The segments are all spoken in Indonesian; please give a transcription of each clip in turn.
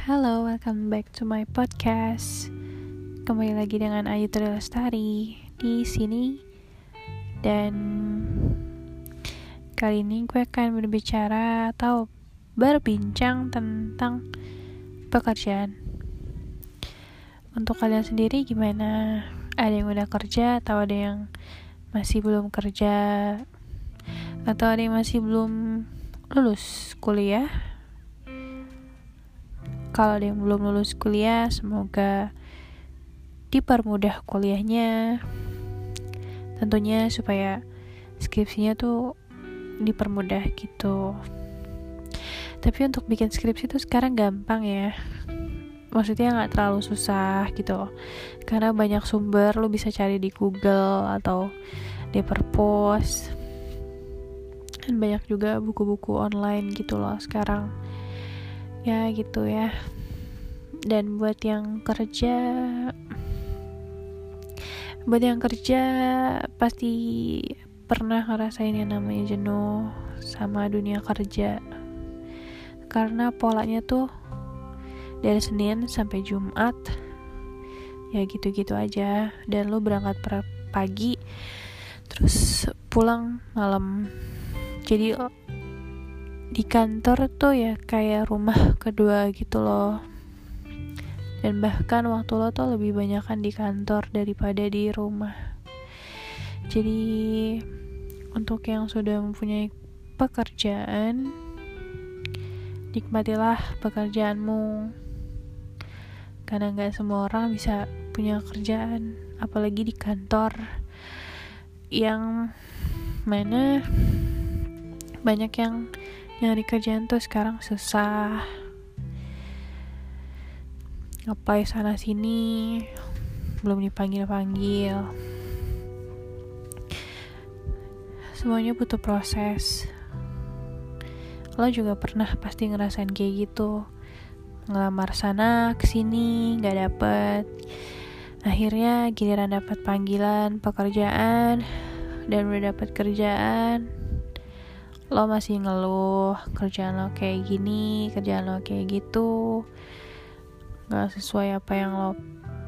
Halo, welcome back to my podcast. Kembali lagi dengan Ayu Lestari di sini. Dan kali ini gue akan berbicara atau berbincang tentang pekerjaan. Untuk kalian sendiri gimana? Ada yang udah kerja atau ada yang masih belum kerja? Atau ada yang masih belum lulus kuliah? Kalau ada yang belum lulus kuliah semoga dipermudah kuliahnya. Tentunya supaya skripsinya tuh dipermudah gitu. Tapi untuk bikin skripsi tuh sekarang gampang ya. Maksudnya nggak terlalu susah gitu. Karena banyak sumber lo bisa cari di Google atau di Perpos dan banyak juga buku-buku online gitu loh sekarang ya gitu ya. Dan buat yang kerja buat yang kerja pasti pernah ngerasain yang namanya jenuh sama dunia kerja. Karena polanya tuh dari Senin sampai Jumat ya gitu-gitu aja. Dan lo berangkat pagi terus pulang malam. Jadi di kantor tuh ya kayak rumah kedua gitu loh. Dan bahkan waktu lo tuh lebih banyak kan di kantor daripada di rumah. Jadi untuk yang sudah mempunyai pekerjaan nikmatilah pekerjaanmu. Karena nggak semua orang bisa punya kerjaan apalagi di kantor. Yang mana banyak yang nyari kerjaan tuh sekarang susah. Apply sana sini belum dipanggil panggil semuanya butuh proses. Lo juga pernah pasti ngerasain kayak gitu. Ngelamar sana ke sini nggak dapet. Akhirnya giliran dapat panggilan pekerjaan dan udah dapat kerjaan lo masih ngeluh kerjaan lo kayak gini kerjaan lo kayak gitu gak sesuai apa yang lo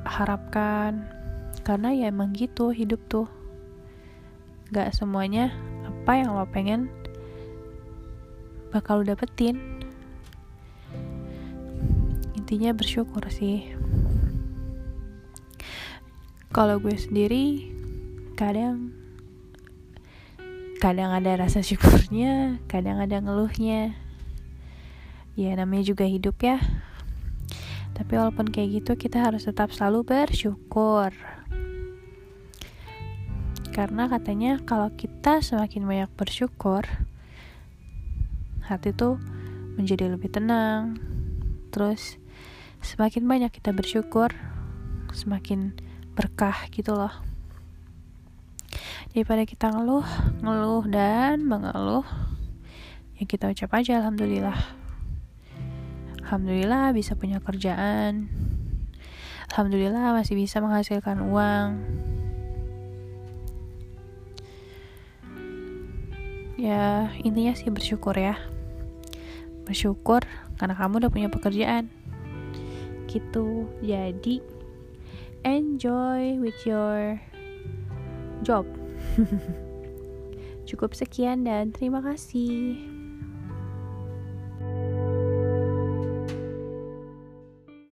harapkan. Karena ya emang gitu hidup tuh. Gak semuanya apa yang lo pengen bakal lo dapetin. Intinya bersyukur sih. Kalau gue sendiri kadang kadang ada rasa syukurnya kadang ada ngeluhnya. Ya namanya juga hidup ya. Tapi walaupun kayak gitu kita harus tetap selalu bersyukur. Karena katanya kalau kita semakin banyak bersyukur hati tuh menjadi lebih tenang. Terus semakin banyak kita bersyukur semakin berkah gitu loh daripada kita ngeluh ngeluh dan mengeluh ya kita ucap aja alhamdulillah. Alhamdulillah bisa punya kerjaan. Alhamdulillah masih bisa menghasilkan uang. Ya intinya sih bersyukur ya. Bersyukur karena kamu udah punya pekerjaan. Gitu. Jadi enjoy with your job Cukup sekian dan terima kasih.